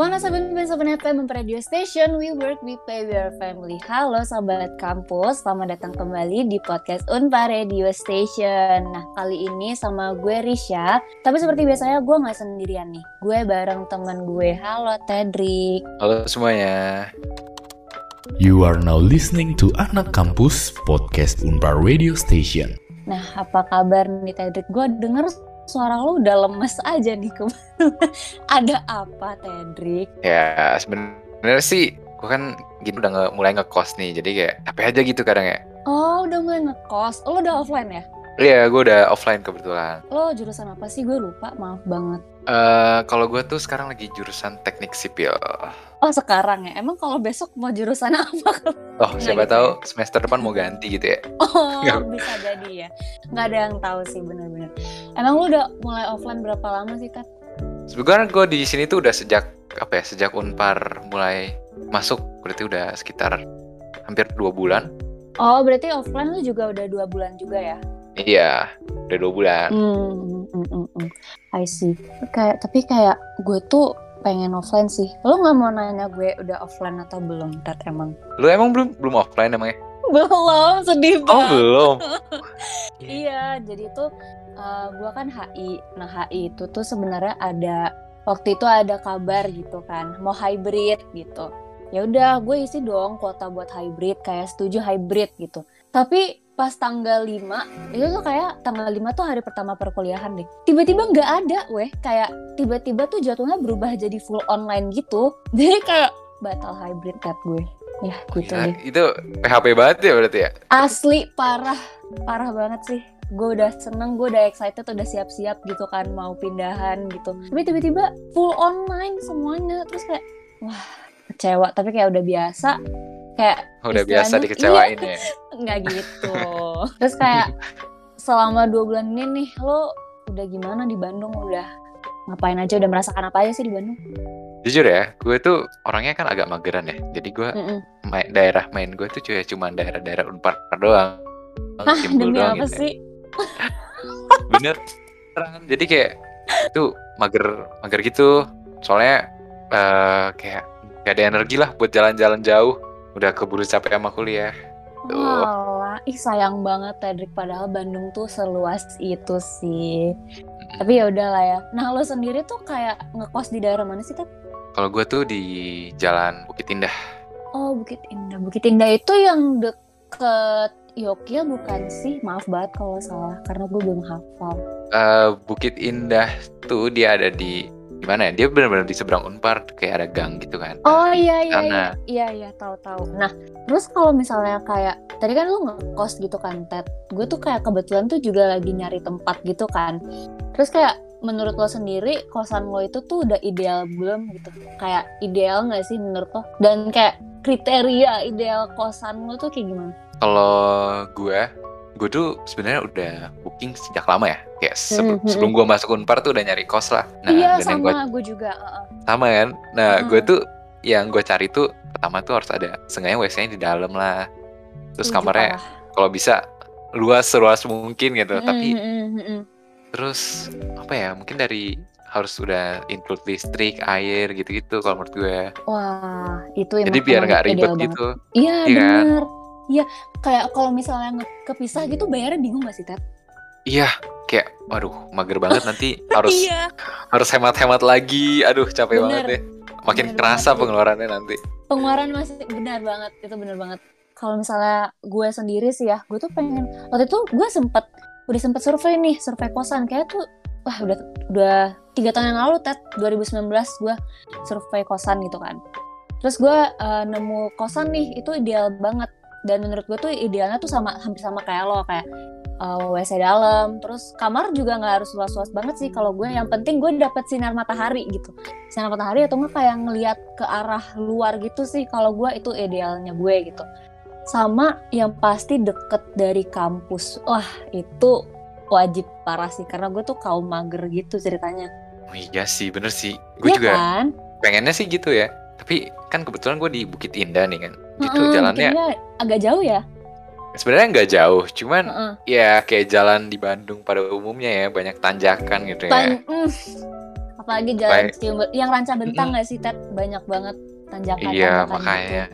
107.7 FM Radio Station, we work, we play, we are family. Halo sahabat kampus, selamat datang kembali di podcast Unpa Radio Station. Nah kali ini sama gue Risha, tapi seperti biasanya gue nggak sendirian nih. Gue bareng teman gue. Halo Tedrick. Halo semuanya. You are now listening to Anak Kampus Podcast Unpar Radio Station. Nah apa kabar nih Tedrick? Gue denger suara lo udah lemes aja nih kemarin. Ada apa, Tedrick? Ya sebenarnya sih gue kan gitu udah nge mulai ngekos nih, jadi kayak capek aja gitu kadang ya. Oh, udah mulai ngekos. Lo udah offline ya? Iya, gue udah offline kebetulan. Lo jurusan apa sih? Gue lupa, maaf banget. Eh, uh, kalau gue tuh sekarang lagi jurusan teknik sipil. Oh sekarang ya? Emang kalau besok mau jurusan apa? Oh siapa gitu tahu ya? semester depan mau ganti gitu ya? Oh Nggak. bisa jadi ya. Nggak ada yang tahu sih bener-bener. Emang lu udah mulai offline berapa lama sih Tat? Sebenarnya gue di sini tuh udah sejak apa ya? Sejak unpar mulai masuk berarti udah sekitar hampir dua bulan. Oh berarti offline lu juga udah dua bulan juga ya? Iya, udah dua bulan. Hmm, mm, mm, mm. I see. Kayak tapi kayak gue tuh pengen offline sih. Lo nggak mau nanya gue udah offline atau belum, Tat emang? Lo emang belum belum offline emangnya? Belum, sedih Oh banget. belum. iya, jadi tuh uh, gue kan HI. Nah HI itu tuh sebenarnya ada waktu itu ada kabar gitu kan, mau hybrid gitu. Ya udah, gue isi dong kuota buat hybrid, kayak setuju hybrid gitu. Tapi pas tanggal 5 itu tuh kayak tanggal 5 tuh hari pertama perkuliahan deh. Tiba-tiba nggak ada weh. Kayak tiba-tiba tuh jadwalnya berubah jadi full online gitu. Jadi kayak batal hybrid cat gue. Ya gitu Gila, deh. itu PHP banget ya berarti ya? asli parah. Parah banget sih. Gue udah seneng gue udah excited udah siap-siap gitu kan mau pindahan gitu. Tapi tiba-tiba full online semuanya. Terus kayak wah kecewa. Tapi kayak udah biasa kayak Udah biasa dikecewain iya, ya. nggak gitu terus kayak selama dua bulan ini nih lo udah gimana di Bandung udah ngapain aja udah merasakan apa aja sih di Bandung Jujur ya, gue tuh orangnya kan agak mageran ya. Jadi gue Mm-mm. main, daerah main gue tuh cuma cuma daerah-daerah Unpar doang. Hah, demi doang apa gitu ya. sih Bener. Jadi kayak itu mager mager gitu. Soalnya eh kayak gak ada energi lah buat jalan-jalan jauh. Udah keburu capek sama kuliah. Tuh. Walah, ih sayang banget Tedrick padahal Bandung tuh seluas itu sih. Tapi ya udahlah ya. Nah lo sendiri tuh kayak ngekos di daerah mana sih Ted? Kalau gue tuh di Jalan Bukit Indah. Oh Bukit Indah. Bukit Indah itu yang deket Yokil bukan sih? Maaf banget kalau salah karena gue belum hafal. Eh Bukit Indah tuh dia ada di di mana ya? Dia benar-benar di seberang Unpar kayak ada gang gitu kan. Oh iya iya Sana. iya iya iya tahu tahu. Nah terus kalau misalnya kayak tadi kan lu ngekos gitu kan Ted, gue tuh kayak kebetulan tuh juga lagi nyari tempat gitu kan. Terus kayak menurut lo sendiri kosan lo itu tuh udah ideal belum gitu? Kayak ideal nggak sih menurut lo? Dan kayak kriteria ideal kosan lo tuh kayak gimana? Kalau gue, gue tuh sebenarnya udah booking sejak lama ya. Kayak sebelum, Mhm. sebelum gue masuk Unpar tuh udah nyari kos lah. Nah, iya dan yang gue sama gue juga. uh-uh. sama kan. Nah, gue Mhm. tuh yang gue cari tuh pertama tuh harus ada sengaja WC-nya di dalam lah. Terus Setuju, kamarnya kalau bisa luas seluas mungkin gitu. Tapi Mm, mm, mm, mm. terus apa ya? Mungkin dari harus udah include listrik, air gitu-gitu kalau menurut gue. Wah itu Jadi biar nggak ribet gitu. Iya Iya kan? Iya kayak kalau misalnya kepisah gitu bayarnya bingung gak sih Ted? Iya, kayak waduh, mager banget nanti harus Iya. harus hemat-hemat lagi. Aduh, capek Bener. banget deh. Makin Bener kerasa banget, pengeluarannya nanti. Pengeluaran masih benar banget itu benar banget. Kalau misalnya gue sendiri sih ya, gue tuh pengen waktu itu gue sempet udah sempet survei nih, survei kosan kayak tuh wah udah udah tiga tahun yang lalu Ted 2019 gue survei kosan gitu kan. Terus gue eh, nemu kosan nih itu ideal banget dan menurut gue tuh idealnya tuh sama hampir sama kayak lo kayak eh, WC dalam, terus kamar juga nggak harus luas-luas banget sih kalau gue. Yang penting gue dapet sinar matahari gitu, sinar matahari atau nggak kayak ngelihat ke arah luar gitu sih. Kalau gue itu idealnya gue gitu. Sama yang pasti deket dari kampus. Wah itu wajib parah sih karena gue tuh kaum mager gitu ceritanya. Oh iya sih, bener sih. Gue Iya juga kan? pengennya sih gitu ya. Tapi kan kebetulan gue di Bukit Indah nih kan. Gitu Heeh, jalannya agak jauh ya. sebenarnya nggak jauh, cuman Heeh. ya kayak jalan di Bandung pada umumnya ya banyak tanjakan gitu ya. Tan- mm. apalagi jalan Baik. Yang ranca bentang nggak sih Ted banyak banget tanjakan Iya, makanya.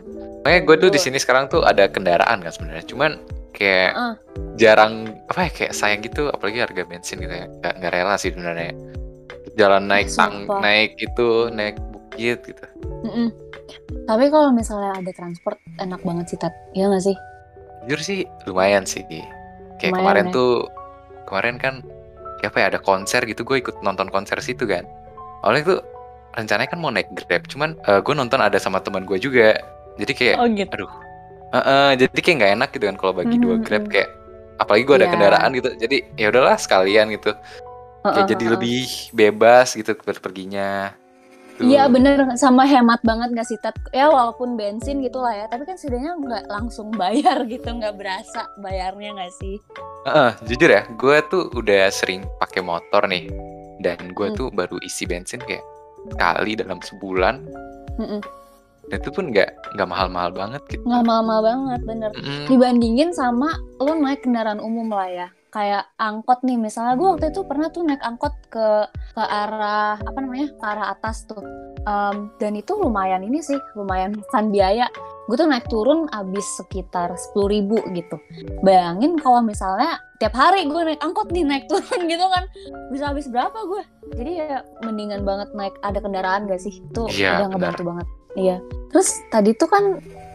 Makanya gue tuh di sini sekarang tuh ada kendaraan kan sebenarnya. Cuman kayak Heeh. jarang apa ya kayak sayang gitu apalagi harga bensin gitu ya. Gak, nggak rela sih sebenarnya. Jalan naik tang naik itu naik bukit gitu. Mm-mm. Tapi kalau misalnya ada transport enak banget sih Ted, iya nggak sih? Jujur sih lumayan sih. Kayak Lumayan kemarin ya. tuh kemarin kan kayak apa ya ada konser gitu gue ikut nonton konser situ kan. Awalnya tuh rencananya kan mau naik Grab, cuman gue nonton ada sama teman gue juga. Jadi kayak Oh gitu. aduh Heeh, jadi kayak nggak enak gitu kan kalau bagi dua Mhm, grab mhm. kayak apalagi gue ada Iya. kendaraan gitu jadi ya udahlah sekalian gitu kayak jadi lebih bebas gitu perginya Tuh. Iya bener sama hemat banget gak sih Ted? Ya walaupun bensin gitu lah ya, tapi kan setidaknya nggak langsung bayar gitu, nggak berasa bayarnya nggak sih? Heeh, jujur ya gue tuh udah sering pakai motor nih dan gue Hmm. tuh baru isi bensin kayak sekali dalam sebulan Mm-mm. dan itu pun nggak nggak mahal-mahal banget gitu Nggak mahal-mahal banget bener. Mm-mm. Dibandingin sama lo naik kendaraan umum lah ya, kayak angkot nih. Misalnya gue waktu itu pernah tuh naik angkot ke ke arah apa namanya ke arah atas tuh. Em, dan itu lumayan ini sih lumayan makan biaya. Gue tuh naik turun abis sekitar sepuluh ribu gitu. Bayangin kalau misalnya tiap hari gue naik angkot nih naik turun gitu kan. Bisa habis berapa gue jadi ya mendingan banget naik ada kendaraan gak sih? Itu Iya, udah ngebantu banget. Iya. Terus tadi tuh kan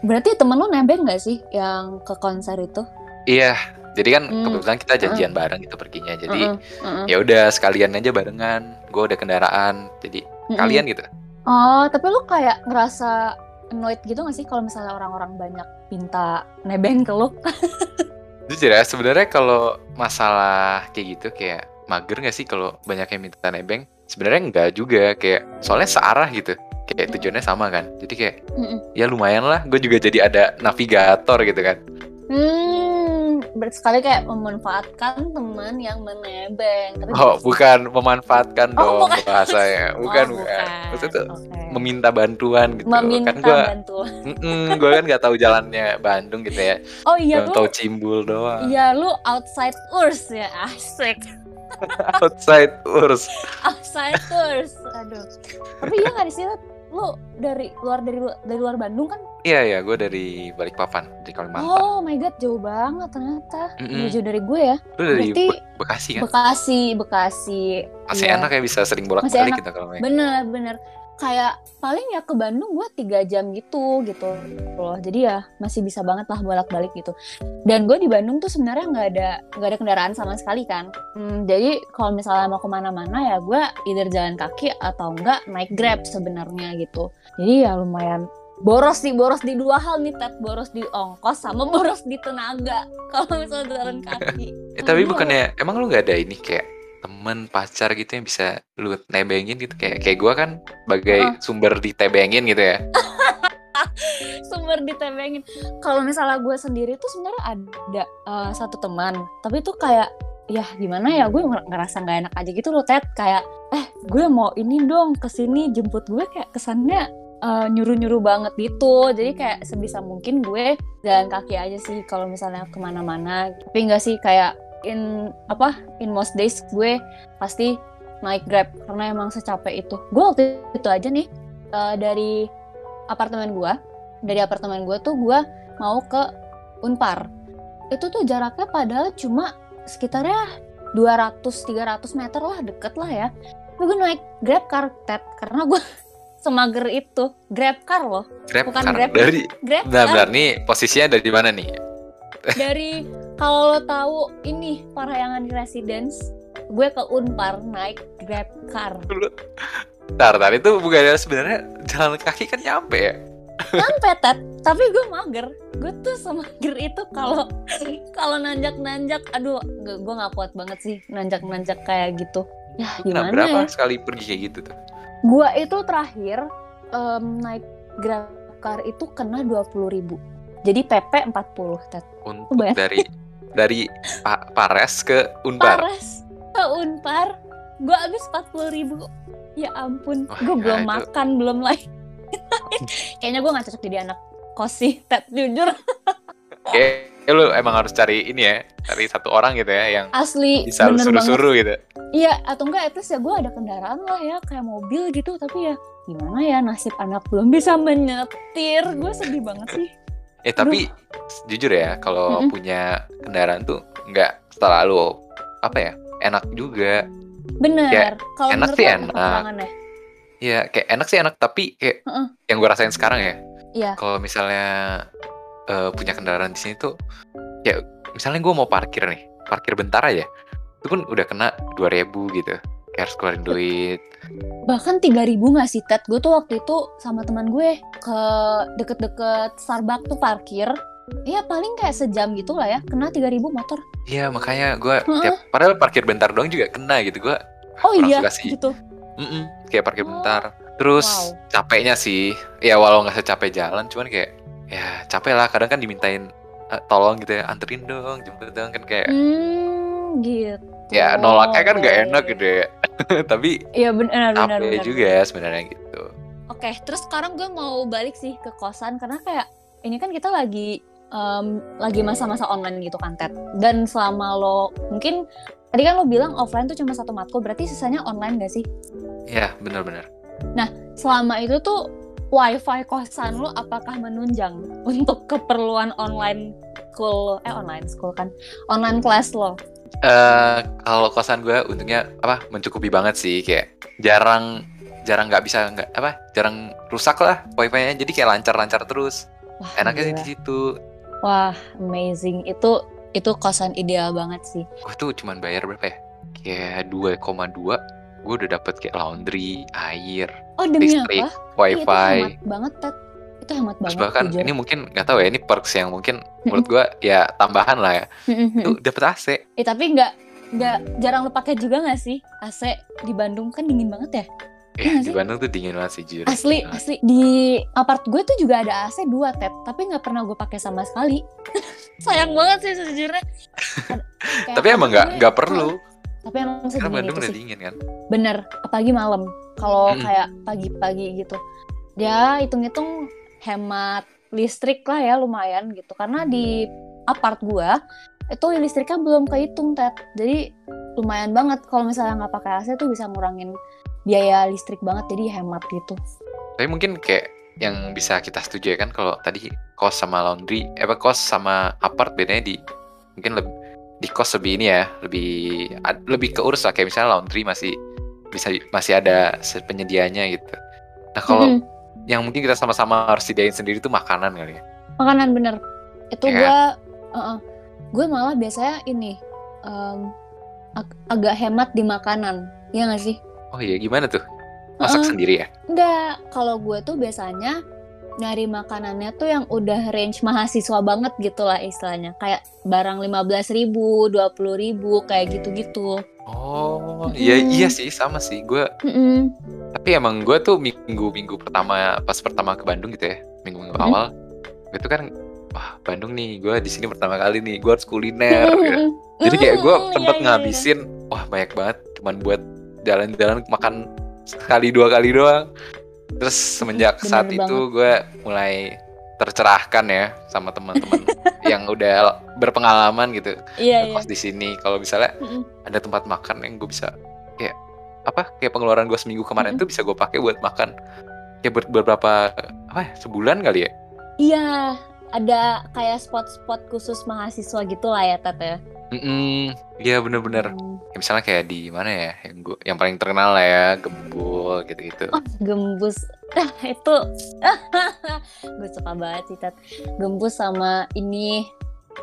berarti temen lu nebeng gak sih yang ke konser itu iya jadi kan Hmm. kebetulan kita janjian bareng gitu perginya jadi heeh. ya udah sekalian aja barengan gue udah kendaraan jadi Mm-mm. kalian gitu Oh, tapi lu kayak ngerasa annoyed gitu gak sih kalau misalnya orang-orang banyak minta nebeng ke lu? jujur ya sebenarnya kalau masalah kayak gitu kayak mager nggak sih kalau banyak yang minta nebeng sebenarnya enggak juga kayak soalnya searah gitu kayak tujuannya sama kan jadi kayak Mm-mm. ya lumayan lah gue juga jadi ada navigator gitu kan Hmm, bersekali kayak memanfaatkan teman yang menebeng. Tapi oh bukan memanfaatkan Oh, dong bukan. bahasanya bukan Oh, bukan maksudnya tuh Oke. meminta bantuan gitu Meminta kan gue bantuan. gue kan nggak tahu jalannya Bandung gitu ya Oh iya lu, tahu cimbul doang iya lu outside tours ya, asik. outside urs Outside tours, aduh. Tapi iya nggak di lu dari luar dari dari luar Bandung kan? iya iya gue dari Balikpapan dari Kalimantan Oh my god, jauh banget ternyata. Mm-mm. Nggak jauh dari gue ya. lu dari berarti Be- Bekasi kan Bekasi, Bekasi. masih Iya. enak ya bisa sering bolak Masih balik enak. gitu kalau main Bener, bener. Kayak paling ya ke Bandung gue tiga jam gitu, gitu loh. Jadi ya masih bisa banget lah bolak-balik gitu. Dan gue di Bandung tuh sebenarnya nggak ada nggak ada kendaraan sama sekali kan. Hmm, jadi kalau misalnya mau ke mana-mana ya gue either jalan kaki atau enggak naik grab sebenarnya gitu. Jadi ya lumayan boros sih boros di dua hal nih Ted boros di ongkos sama boros di tenaga kalau misalnya jalan kaki Eh tapi Iya. bukannya emang lu nggak ada ini kayak temen pacar gitu yang bisa lu nebengin gitu. Kayak kayak gua kan sebagai Oh. sumber ditebengin gitu ya. sumber ditebengin. Kalau misalnya gue sendiri tuh sebenarnya ada uh, satu teman, tapi tuh kayak ya gimana ya? Gue nger- ngerasa nggak enak aja gitu loh Ted. Kayak eh gue mau ini dong ke sini. Jemput gue kayak kesannya uh, nyuruh-nyuruh banget gitu. Jadi kayak sebisa mungkin gue jalan kaki aja sih kalau misalnya ke mana-mana. Tapi nggak sih kayak in apa in most days gue pasti naik grab karena emang secapek itu gue waktu itu aja nih uh, dari apartemen gue dari apartemen gue tuh gue mau ke Unpar itu tuh jaraknya padahal cuma sekitarnya 200-300 meter lah deket lah ya tapi gue naik grab car Ted karena gue semager itu grab car loh Grab Bukan car. Grab. dari grab nah car benar nih posisinya dari mana nih? dari kalau lo tahu ini Parahyangan Residence gue ke Unpar naik grab car. Ntar, ntar itu bukannya sebenarnya jalan kaki kan nyampe ya? sampai Ted. Tapi gue mager. Gue tuh semager itu kalau kalau nanjak nanjak aduh gue gue nggak kuat banget sih nanjak nanjak kayak gitu. Ya gimana berapa ya sekali pergi kayak gitu tuh? gue itu terakhir em, naik grab car itu kena dua ribu. Jadi PP 40 Ted. Untuk bayar. dari dari Pa- Pares ke Unpar. Pares ke Unpar gue habis 40 ribu ya ampun gue ya belum itu. makan belum lain kayaknya gue nggak cocok jadi anak kos sih Ted jujur Kayak lu emang harus cari ini ya, cari satu orang gitu ya yang Asli bisa lu suruh-suruh gitu. Iya, atau enggak at least ya gue ada kendaraan lah ya kayak mobil gitu, tapi ya gimana ya nasib anak belum bisa menyetir. Gue sedih banget sih. Eh tapi jujur ya, kalau Mm-mm. punya kendaraan tuh nggak selalu apa ya, enak juga. Bener. Ya, Kalau enak sih enak. kekurangannya? Iya, kayak enak sih enak, tapi kayak Heeh. yang gue rasain sekarang ya, Iya. kalau misalnya eh, punya kendaraan di sini tuh, ya misalnya gue mau parkir nih, parkir bentar aja, itu pun udah kena 2000 gitu, kayak harus keluarin duit. Bahkan 3000 gak sih, Ted? Gue tuh waktu itu sama teman gue ke deket-deket Starbucks tuh parkir. Iya paling kayak sejam gitu lah ya, kena 3000 motor. Iya makanya gue tiap, padahal parkir bentar doang juga kena gitu gue. Oh iya, sih. gitu. Mm-mm, kayak parkir Oh. bentar. Terus Wow. capeknya sih, ya walau nggak secapek jalan, cuman kayak ya capek lah. Kadang kan dimintain "Eh, tolong gitu ya, anterin dong, jemput dong kan kayak Hmm, gitu. Ya nolaknya kan nggak enak gitu ya. Tapi Iya benar benar benar. juga sebenarnya gitu. Oke, terus sekarang gue mau balik sih ke kosan karena kayak ini kan kita lagi em, lagi masa-masa online gitu kan Ted. Dan selama lo mungkin tadi kan lo bilang offline tuh cuma satu matkul, berarti sisanya online gak sih? Ya benar-benar. Selama itu tuh wifi kosan lo apakah menunjang untuk keperluan online school eh online school kan online class lo? Eh kalau kosan gue untungnya apa mencukupi banget sih kayak jarang jarang nggak bisa nggak apa jarang rusak lah wifi-nya jadi kayak lancar-lancar terus Wah, enaknya sih di situ Wah, amazing. Itu itu kosan ideal banget sih. gue tuh cuman bayar berapa ya kayak 2,2 gue udah dapet kayak laundry air Oh, demi listrik apa? Iya, itu wifi hemat banget, Ted. Itu hemat terus banget. bahkan jujur. ini mungkin nggak tahu ya ini perks yang mungkin menurut gue ya tambahan lah ya itu dapet AC Eh tapi nggak nggak jarang lo pakai juga nggak sih AC di Bandung kan dingin banget ya? Iya ya nggak di? Bandung tuh dingin banget sih jujur Asli Nah, asli di apart gue tuh juga ada AC dua tet tapi nggak pernah gue pakai sama sekali. Sayang banget sih sejujurnya. Tapi emang nggak nggak perlu Tapi emang karena Bandung udah sih. dingin kan Bener, apalagi malam. Kalau Mm-mm. kayak pagi-pagi gitu. Ya hitung-hitung hemat listrik lah ya lumayan gitu. Karena di apart gua itu listriknya belum kehitung tet. Jadi lumayan banget kalau misalnya nggak pakai AC tuh bisa ngurangin biaya listrik banget. Jadi hemat gitu. Tapi mungkin kayak yang bisa kita setuju ya kan kalau tadi kos sama laundry, eh apa kos sama apart bedanya di mungkin lebih di kos lebih ini ya, lebih lebih keurus lah kayak misalnya laundry masih bisa masih ada penyediaannya gitu. Nah kalau Mm-mm. Yang mungkin kita sama-sama harus sediain sendiri itu makanan kali ya. Makanan bener. Itu Iya. gua uh-uh. gue malah biasanya ini em, ag- agak hemat di makanan. Ya nggak sih? Oh iya gimana tuh? Masak Heeh. sendiri ya? Enggak, kalau gue tuh biasanya nyari makanannya tuh yang udah range mahasiswa banget gitu lah istilahnya. Kayak barang 15.000 ribu, 20 ribu, kayak gitu-gitu. Oh iya Mm. iya sih sama sih gue. Mm-mm. Tapi emang gue tuh minggu-minggu pertama pas pertama ke Bandung gitu ya, minggu-minggu Mm. awal, itu kan wah Bandung nih, gue di sini pertama kali nih, gue harus kuliner. gitu. Jadi kayak gue Mm, sempet iya, iya, ngabisin, wah banyak banget, cuman buat jalan-jalan makan sekali dua kali doang. Terus semenjak bener saat itu gue mulai tercerahkan ya sama teman-teman yang udah berpengalaman gitu Iya, iya. ngekos di sini. Kalau misalnya Mm-mm. ada tempat makan yang gue bisa apa kayak pengeluaran gue seminggu kemarin Mm-mm. tuh bisa gue pakai buat makan kayak ber- beberapa apa ya, sebulan kali ya Iya, ada kayak spot-spot khusus mahasiswa gitu lah ya, Tat ya. Mm-mm, iya bener-bener Hmm. Ya, misalnya kayak di mana ya yang gua yang paling terkenal lah ya gembul gitu-gitu Oh, gembus. Ah, itu gue suka banget sih, Tat. Gembus sama ini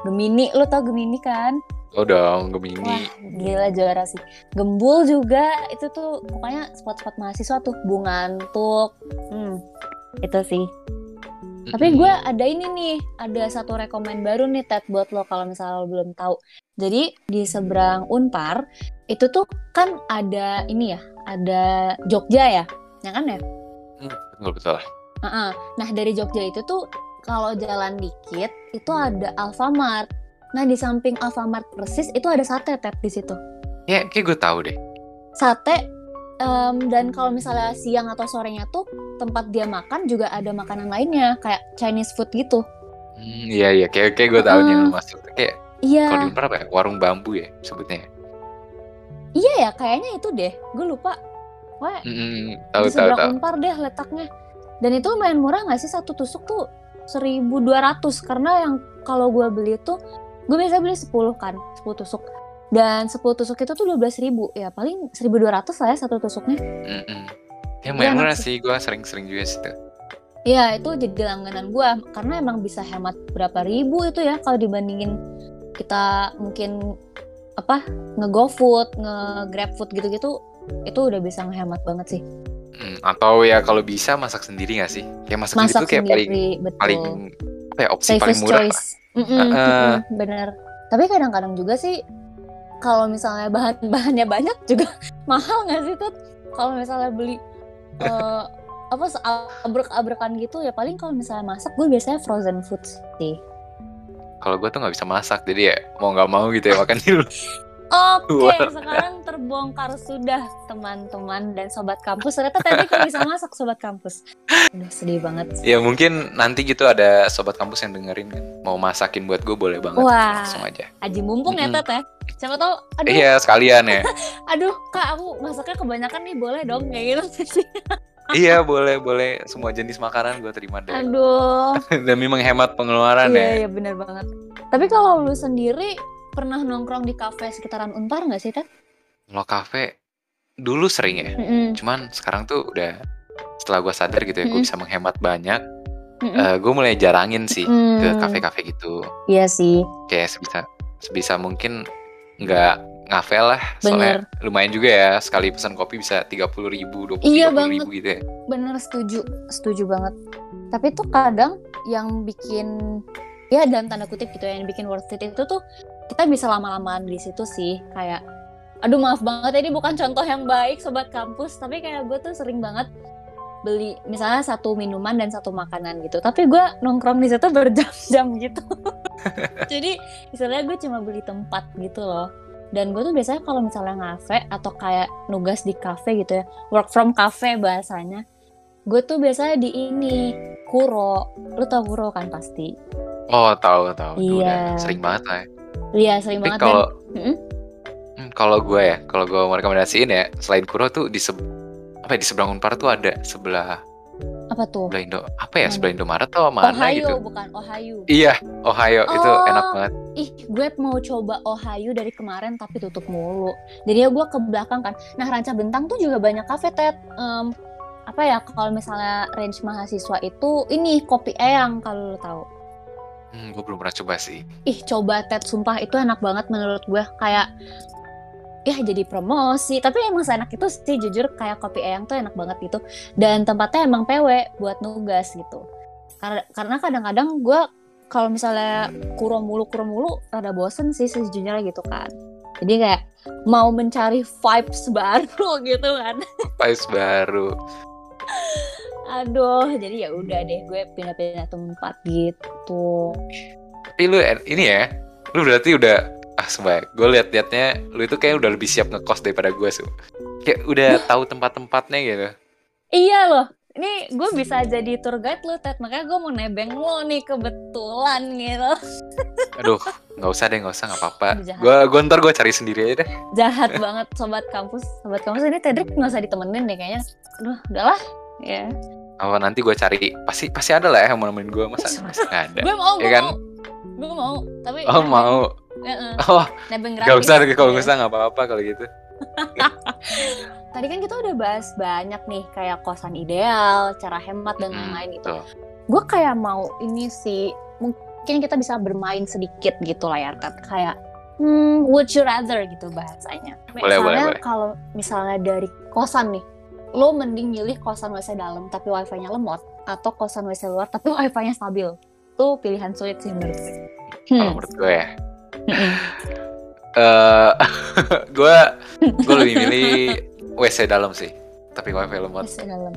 Gemini, lu tau Gemini kan? Oh dong Wah, gemini gila juara sih. Gembul juga itu tuh pokoknya spot-spot mahasiswa tuh bunga antuk. Hmm, itu sih. Tapi gue ada ini nih, ada satu rekomen baru nih Ted buat lo kalau misalnya lo belum tahu. Jadi di seberang Unpar itu tuh kan ada ini ya, ada Jogja ya, ya kan ya? Hmm, betul betul Heeh. Nah dari Jogja itu tuh kalau jalan dikit itu ada Alfamart. Nah di samping Alfamart persis itu ada sate Ted di situ. ya kayak gue tahu deh Sate em, dan kalau misalnya siang atau sorenya tuh tempat dia makan juga ada makanan lainnya kayak Chinese food gitu. Hmm, iya iya kayak kayak gue tahu nih yang lu masuk kayak Iya, kalau di apa ya warung bambu ya sebutnya. iya ya kayaknya itu deh. Gue lupa. Wah, Hmm, tahu di tahu seberang tahu. Unpar deh letaknya. Dan itu lumayan murah nggak sih satu tusuk tuh 1200 karena yang kalau gue beli tuh gue biasa beli 10 kan, 10 tusuk. Dan 10 tusuk itu tuh 12.000 ya paling 1200 lah ya satu tusuknya. Mm-mm. Ya Iya, lumayan murah sih gue sering-sering juga situ. Iya itu jadi langganan gue karena emang bisa hemat berapa ribu itu ya kalau dibandingin kita mungkin apa nge-GoFood, nge-GrabFood gitu-gitu itu udah bisa ngehemat banget sih. Hmm, atau ya kalau bisa masak sendiri gak sih? Kayak masak, Masak sendiri tuh kayak paling sendiri betul. paling apa ya opsi paling safest murah. lah. Choice. Mm-mm, Heeh. mm-mm, bener. Tapi kadang-kadang juga sih kalau misalnya bahan-bahannya banyak juga mahal nggak sih tuh? Kalau misalnya beli eh, apa abrek-abrekan gitu ya paling kalau misalnya masak gue biasanya frozen food sih. Kalau gue tuh nggak bisa masak jadi ya mau nggak mau gitu ya makan dulu. Oke, Luar sekarang terbongkar sudah teman-teman dan sobat kampus. Ternyata tadi kan bisa masak sobat kampus. Udah sedih banget. ya mungkin nanti gitu ada sobat kampus yang dengerin kan mau masakin buat gue boleh banget Wah. langsung aja. Aji mumpung ya Mm-mm. Tet ya. Siapa tahu aduh Iya sekalian ya. aduh Kak aku masaknya kebanyakan nih boleh dong kayak gitu sih. iya boleh boleh semua jenis makanan gue terima deh. Aduh. Demi menghemat pengeluaran ya. Iya, iya bener banget. Tapi kalau lu sendiri pernah nongkrong di kafe sekitaran Unpar nggak sih, Tet? Kalau kafe dulu sering ya. Mm-mm. Cuman sekarang tuh udah setelah gue sadar gitu ya gue Mm-mm. bisa menghemat banyak. Mm-mm. gue mulai jarangin sih ke Hmm, kafe-kafe gitu. Iya sih. Kayak sebisa sebisa mungkin nggak ngafe lah. Soalnya Bener. lumayan juga ya sekali pesan kopi bisa tiga puluh ribu, dua Iya ribu gitu ya. Bener setuju, setuju banget. Tapi tuh kadang yang bikin ya dalam tanda kutip gitu ya, yang bikin worth it itu tuh kita bisa lama-lamaan di situ sih kayak aduh maaf banget ini bukan contoh yang baik sobat kampus tapi kayak gue tuh sering banget beli misalnya satu minuman dan satu makanan gitu tapi gue nongkrong di situ berjam-jam gitu jadi misalnya gue cuma beli tempat gitu loh dan gue tuh biasanya kalau misalnya ngafe atau kayak nugas di cafe gitu ya work from cafe bahasanya gue tuh biasanya di ini kuro lu tau kuro kan pasti Oh tahu tahu. Tuh, Iya. udah sering banget lah. ya. Iya sering Tapi banget kalau hmm, kalau gue ya, kalau gue mau rekomendasiin ya, selain Kuro tuh di seb- apa ya, di seberang Unpar tuh ada sebelah apa tuh sebelah Indo apa ya Mana? sebelah Indomaret atau mana Ohio gitu. bukan Ohio Iya, Ohio itu Oh. enak banget. ih gue mau coba Ohio dari kemarin tapi tutup mulu jadi ya gue ke belakang kan nah Ranca Bentang tuh juga banyak kafe tet Em, apa ya kalau misalnya range mahasiswa itu ini kopi eyang kalau lo tahu Hmm, gue belum pernah coba sih. ih coba Ted sumpah itu enak banget menurut gue kayak ya jadi promosi. Tapi emang seenak itu sih jujur kayak kopi eyang tuh enak banget gitu. Dan tempatnya emang PW buat nugas gitu. Karena karena kadang-kadang gue kalau misalnya kuro mulu kuro mulu rada bosen sih sejujurnya gitu kan. Jadi kayak mau mencari vibes baru gitu kan. Spice baru. Aduh jadi ya udah deh gue pindah-pindah tempat gitu Tapi lu en- ini ya, lu berarti udah ah sumpah, gue liat-liatnya lu itu kayak udah lebih siap ngekos daripada gue su. Kayak udah tahu tempat-tempatnya gitu. Iya loh, ini gue bisa jadi tour guide lo, Ted. Makanya gue mau nebeng lo nih kebetulan gitu. Aduh, nggak usah deh, nggak usah, nggak apa-apa. Gue gue ntar gue cari sendiri aja deh. Jahat banget sobat kampus. Sobat kampus ini Tedrick nggak usah ditemenin deh kayaknya. Aduh, udahlah. Ya. Apa nanti gue cari, pasti pasti ada lah ya yang mau nemenin gue masa masa nggak ada. Gue mau, gue Ya kan? mau. Gue mau, tapi Oh nebeng- mau, Heeh, oh nebeng gratis. nggak usah kalau nggak usah nggak apa-apa kalau gitu. Tadi kan kita udah bahas banyak nih kayak kosan ideal, cara hemat dan Hmm, lain-lain itu. betul. gue kayak mau ini sih mungkin kita bisa bermain sedikit gitu lah ya Ted kayak hmm, would you rather gitu bahasanya Boleh, boleh, misalnya boleh. kalau misalnya dari kosan nih lo mending milih kosan WC dalam tapi wifi-nya lemot atau kosan WC luar tapi wifi-nya stabil itu pilihan sulit sih menurut gue Kalau hmm. menurut gue ya, eh gue gue lebih milih WC dalam sih, tapi wifi lemot. WC dalam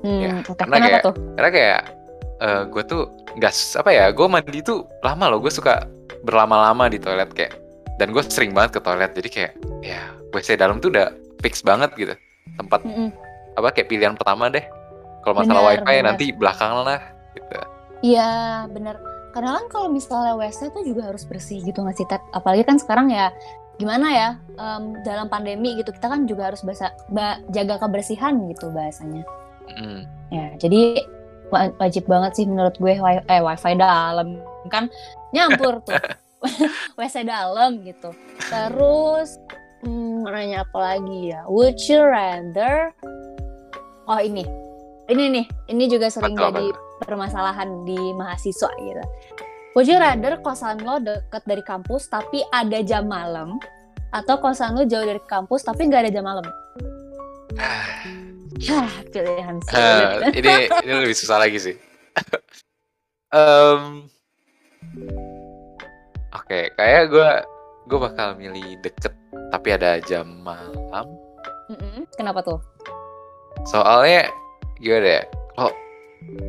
hmm, Ya, karena kenapa kayak- tuh Karena kayak eh gue tuh nggak s- apa ya, gue mandi tuh lama loh, gue suka berlama-lama di toilet kayak. Dan gue sering banget ke toilet, jadi kayak ya WC dalam tuh udah fix banget gitu. Tempat Mm-mm. Apa kayak pilihan pertama deh. Kalau masalah Benar, wifi benar. nanti belakangan lah. Gitu. Iya bener karena kan kalau misalnya WC tuh juga harus bersih gitu nggak sih? Apalagi kan sekarang ya gimana ya em, dalam pandemi gitu kita kan juga harus bahasa ba- jaga kebersihan gitu bahasanya. Mm. Ya jadi wa- wajib banget sih menurut gue wi- eh wifi dalam kan nyampur tuh WC dalam gitu. Terus hmm, nanya apa lagi ya? Would you rather? Oh ini, ini nih, ini juga sering Betul, jadi permasalahan di mahasiswa gitu. Would you rather kosan lo deket dari kampus tapi ada jam malam atau kosan lo jauh dari kampus tapi nggak ada jam malam? Hah, pilihan Eh, sulit. ini ini lebih susah lagi sih. Em, Oke, kayak gue gue bakal milih deket tapi ada jam malam. Mm-mm. Kenapa tuh? Soalnya gimana ya? Kalau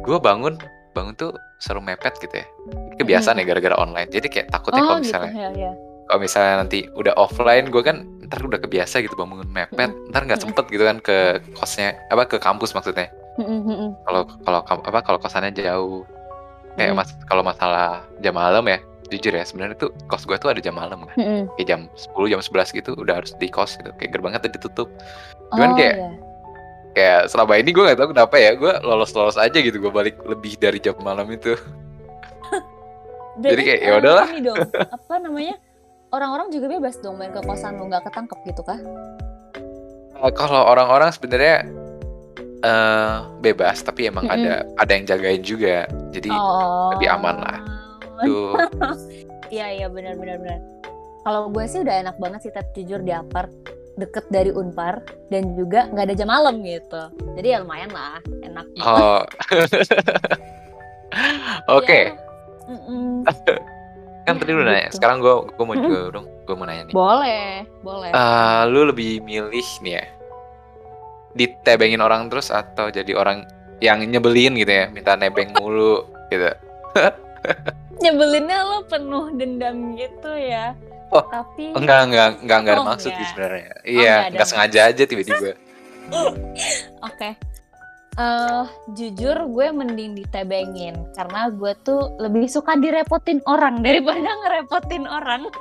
gue bangun bangun tuh seru mepet gitu ya. Kebiasaan ya gara-gara online. Jadi kayak takutnya Oh kalau gitu misalnya ya ya. kalau misalnya nanti udah offline gue kan ntar udah kebiasa gitu bangun mepet ntar nggak Mm-mm. sempet gitu kan ke kosnya apa ke kampus maksudnya Mm-mm, mm-mm. kalau kalau kam- apa kalau kosannya jauh kayak Mm. mas kalau masalah jam malam ya jujur ya sebenarnya tuh kos gue tuh ada jam malam kan Mm-mm. kayak jam 10 jam 11 gitu udah harus di kos gitu kayak gerbangnya tuh ditutup Cuman Oh, kayak- iya. Kayak selama ini gue nggak tahu kenapa ya gue lolos lolos aja gitu gue balik lebih dari jam malam itu Berarti, Jadi kayak, ya udahlah. dong, apa namanya? Orang-orang juga bebas dong main ke kosan lu nggak ketangkep gitu kah? Eh, kalau orang-orang sebenarnya eh bebas tapi emang ada ada yang jagain juga jadi oh. lebih aman lah. tuh Iya iya benar benar benar. Kalau gue sih udah enak banget sih Ted jujur di apart deket dari Unpar dan juga nggak ada jam malam gitu. Jadi ya lumayan lah, enak. oh oke Ya. Kan tadi lu Gitu. nanya sekarang gue gue mau juga dong gue mau nanya nih Boleh, boleh. Eh, lu lebih milih nih ya ditebengin orang terus atau jadi orang yang nyebelin gitu ya minta nebeng mulu gitu Nyebelinnya lo penuh dendam gitu ya. Oh, Tapi enggak enggak enggak enggak ada Oh, maksud sih enggak. sebenarnya enggak iya ada enggak sengaja aja tiba-tiba Oke. Eh, jujur gue mending ditebengin karena gue tuh lebih suka direpotin orang daripada ngerepotin orang.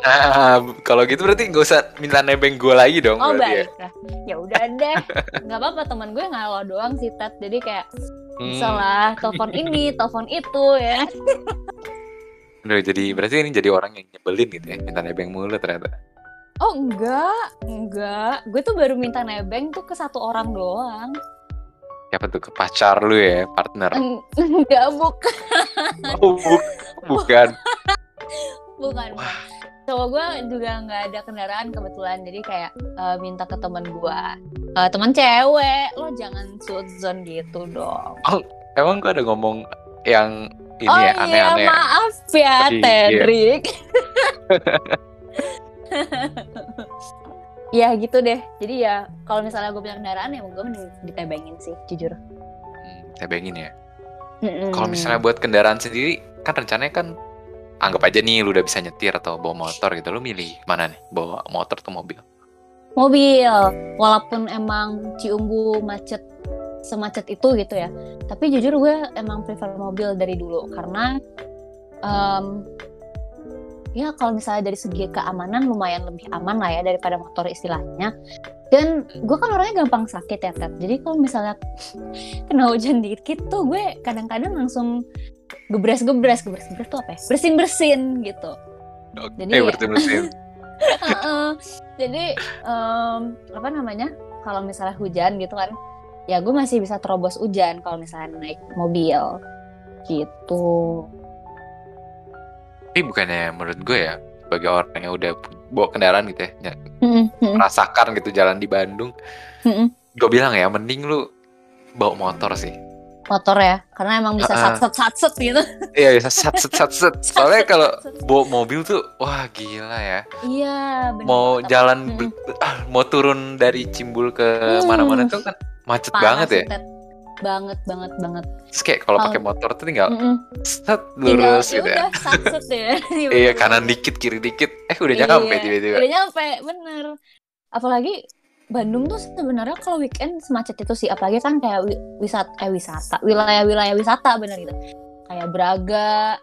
nah kalau gitu berarti nggak usah minta nebeng gue lagi dong Oh berarti ya baik lah. Ya udah deh. Gak apa-apa teman gue ngalah doang sih Tat. Jadi kayak Hmm. bisa lah telepon ini, telepon itu ya. Udah, jadi berarti ini jadi orang yang nyebelin gitu ya minta nebeng mulu ternyata. Oh enggak, enggak. Gue tuh baru minta nebeng tuh ke satu orang doang. siapa tuh? Ke pacar lu ya partner? Eng- Enggak, bukan. oh, bu- bukan. Bukan. Cowok gue juga nggak ada kendaraan kebetulan jadi kayak eh, minta ke teman gue. Eh, teman cewek. Lo jangan sudzon gitu dong. Emang gue ada ngomong yang ini oh ya iya aneh-aneh maaf ya iya. Tedrick ya gitu deh jadi ya kalau misalnya gue punya kendaraan ya gue mending ditebengin sih jujur Hmm, tebengin ya Mm-mm. Kalau misalnya buat kendaraan sendiri, kan rencananya kan anggap aja nih lu udah bisa nyetir atau bawa motor gitu, lu milih mana nih? Bawa motor atau mobil? mobil walaupun emang Ciumbu macet semacet itu gitu ya tapi jujur gue emang prefer mobil dari dulu karena em, ya kalau misalnya dari segi keamanan lumayan lebih aman lah ya daripada motor istilahnya dan gue kan orangnya gampang sakit ya Ted jadi kalau misalnya kena hujan dikit tuh gue kadang-kadang langsung gebres gebres gebres gebres tuh apa ya bersin bersin gitu Oke, Jadi- mesin. Heeh. Jadi em, apa namanya? Kalau misalnya hujan gitu kan, ya gue masih bisa terobos hujan kalau misalnya naik mobil gitu. Tapi bukannya menurut gue ya, sebagai orang yang udah bawa kendaraan gitu ya, merasakan gitu jalan di Bandung, gue bilang ya, mending lu bawa motor sih. Motor ya, karena emang bisa Heeh. sat sat sat gitu. Iya, bisa sat set sat set. Soalnya kalau bawa mobil tuh, wah gila ya. Iya, bener. Mau jalan, ah, mau turun dari Cimbul ke Hmm. mana-mana tuh kan macet Parah banget ya. sih, Ted. Banget banget banget. Terus kayak kalau pakai motor tuh tinggal Mm-mm. set Tinggal lurus ya gitu ya. udah ya. Iya kanan dikit kiri dikit, eh udah Iya, nyampe tiba-tiba. Udah nyampe, bener. Apalagi Bandung tuh sebenarnya kalau weekend semacet itu sih, apalagi kan kayak wi- wisata, eh wisata, wilayah-wilayah wisata bener gitu. kayak Braga,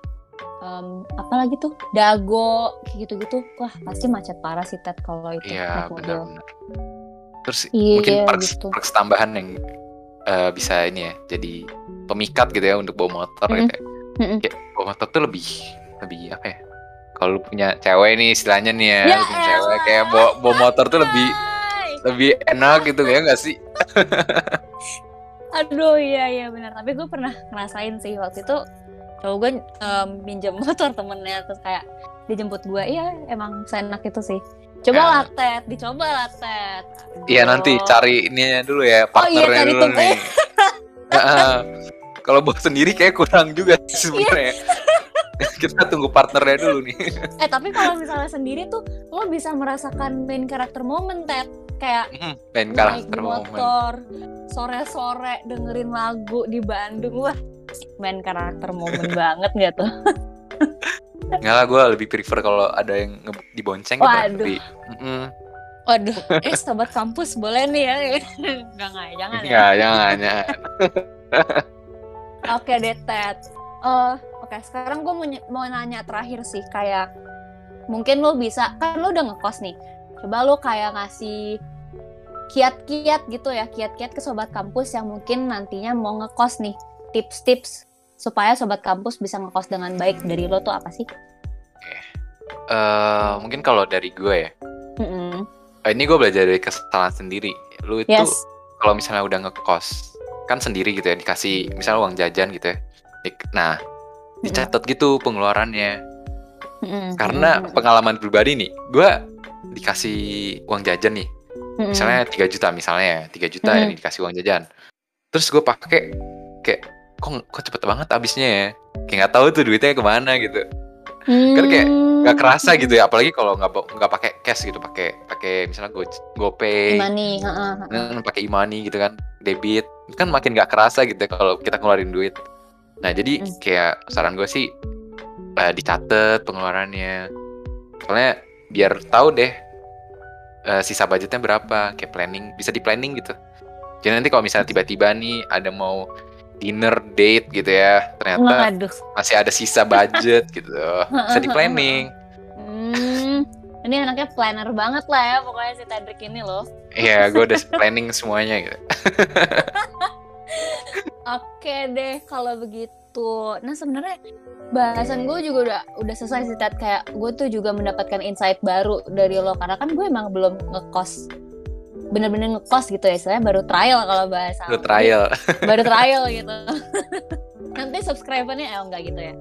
em, apa lagi tuh Dago, kayak gitu-gitu. Wah pasti macet parah sih Ted kalau itu Iya naik mobil. benar-benar. Terus Iya, mungkin perks, gitu. perks tambahan yang eh, bisa ini ya, jadi pemikat gitu ya untuk bawa motor Mm-mm. gitu. Ya. Mm-mm. Kayak bawa motor tuh lebih lebih apa ya? Kalau punya cewek nih istilahnya nih ya, Ya punya cewek kayak bawa, bawa motor tuh lebih lebih enak gitu ya nggak sih? Aduh iya iya benar. Tapi gue pernah ngerasain sih waktu itu cowok gue em, minjem motor temennya terus kayak dijemput gue. Iya emang seenak itu sih. Coba Ya. lah Ted, dicoba lah Ted. Iya nanti cari ininya dulu ya, Oh iya, partnernya cari dulu nih. Heeh. Kalau buat sendiri kayak kurang juga sih sebenarnya. Kita tunggu partnernya dulu nih. Eh tapi kalau misalnya sendiri tuh lo bisa merasakan main karakter moment Ted. Kayak Hmm, Main naik karakter motor, sore-sore dengerin lagu di Bandung. Wah main karakter momen banget gak tuh? Enggak lah, gue lebih prefer kalau ada yang dibonceng gitu. Waduh. Lebih, Mm-mm. Waduh, eh sobat kampus boleh nih ya? Enggak enggak jangan ya. Enggak, jangan, jangan. Oke deh Ted. Eh, oke sekarang gue mau, mau nanya terakhir sih kayak mungkin lo bisa kan lo udah ngekos nih. Coba lo kayak ngasih kiat-kiat gitu ya, kiat-kiat ke sobat kampus yang mungkin nantinya mau ngekos nih. Tips-tips supaya sobat kampus bisa ngekos dengan baik dari lo tuh apa sih? Eh, mungkin kalau dari gue ya, Mm-mm. eh, ini gue belajar dari kesalahan sendiri. Lu itu Yes. kalau misalnya udah ngekos, kan sendiri gitu ya, dikasih misalnya uang jajan gitu ya. Nah, dicatat gitu pengeluarannya. Mm-mm. Karena pengalaman pribadi nih, gue dikasih uang jajan nih, Mm-mm. misalnya 3 juta misalnya, 3 juta ya Hmm. dikasih uang jajan. Terus gue pakai kayak kok kok cepet banget habisnya ya. Kayak nggak tahu tuh duitnya ke mana gitu. kan kayak Nggak kerasa Hmm. gitu ya, apalagi kalau nggak nggak pakai cash gitu, pakai pakai misalnya Go GoPay, heeh. hmm, pakai e-money gitu kan, debit, kan makin nggak kerasa gitu ya kalau kita ngeluarin duit. Nah jadi Hmm. kayak saran gue sih eh, dicatat pengeluarannya, soalnya biar tahu deh eh, sisa budgetnya berapa, kayak planning bisa di planning gitu. Jadi nanti kalau misalnya tiba-tiba nih ada mau dinner date gitu ya, ternyata Waduh. masih ada sisa budget gitu, bisa di planning. Hmm, ini anaknya planner banget lah ya pokoknya si Tedrick ini loh. Iya, gue udah planning semuanya gitu. Oke deh kalau begitu. Nah sebenarnya bahasan gue juga udah udah selesai sih Ted. Kayak gue tuh juga mendapatkan insight baru dari lo karena kan gue emang belum ngekos bener-bener ngekos gitu ya istilahnya baru trial kalau bahasa Lu trial. baru trial gitu nanti subscribernya eh enggak gitu ya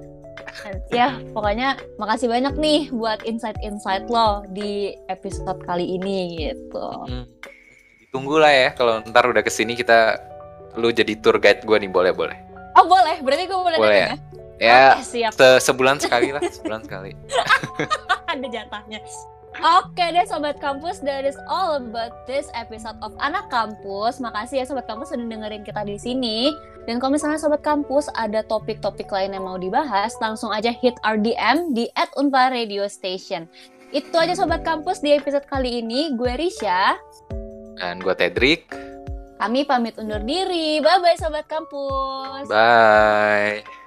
ya pokoknya makasih banyak nih buat insight-insight lo di episode kali ini gitu Hmm. Tunggu lah ya kalau ntar udah ke sini kita lu jadi tour guide gue nih boleh boleh. oh boleh berarti gue boleh Boleh datang ya? Ya Oke, siap se- sebulan sekali lah, sebulan sekali. ada jatahnya Oke deh Sobat Kampus, that is all about this episode of Anak Kampus. Makasih ya Sobat Kampus sudah dengerin kita di sini. Dan kalau misalnya Sobat Kampus ada topik-topik lain yang mau dibahas, langsung aja hit our DM di at Unpar Radio Station. Itu aja Sobat Kampus di episode kali ini. Gue Risha, Dan gue Tedrick. kami pamit undur diri. Bye-bye Sobat Kampus. Bye.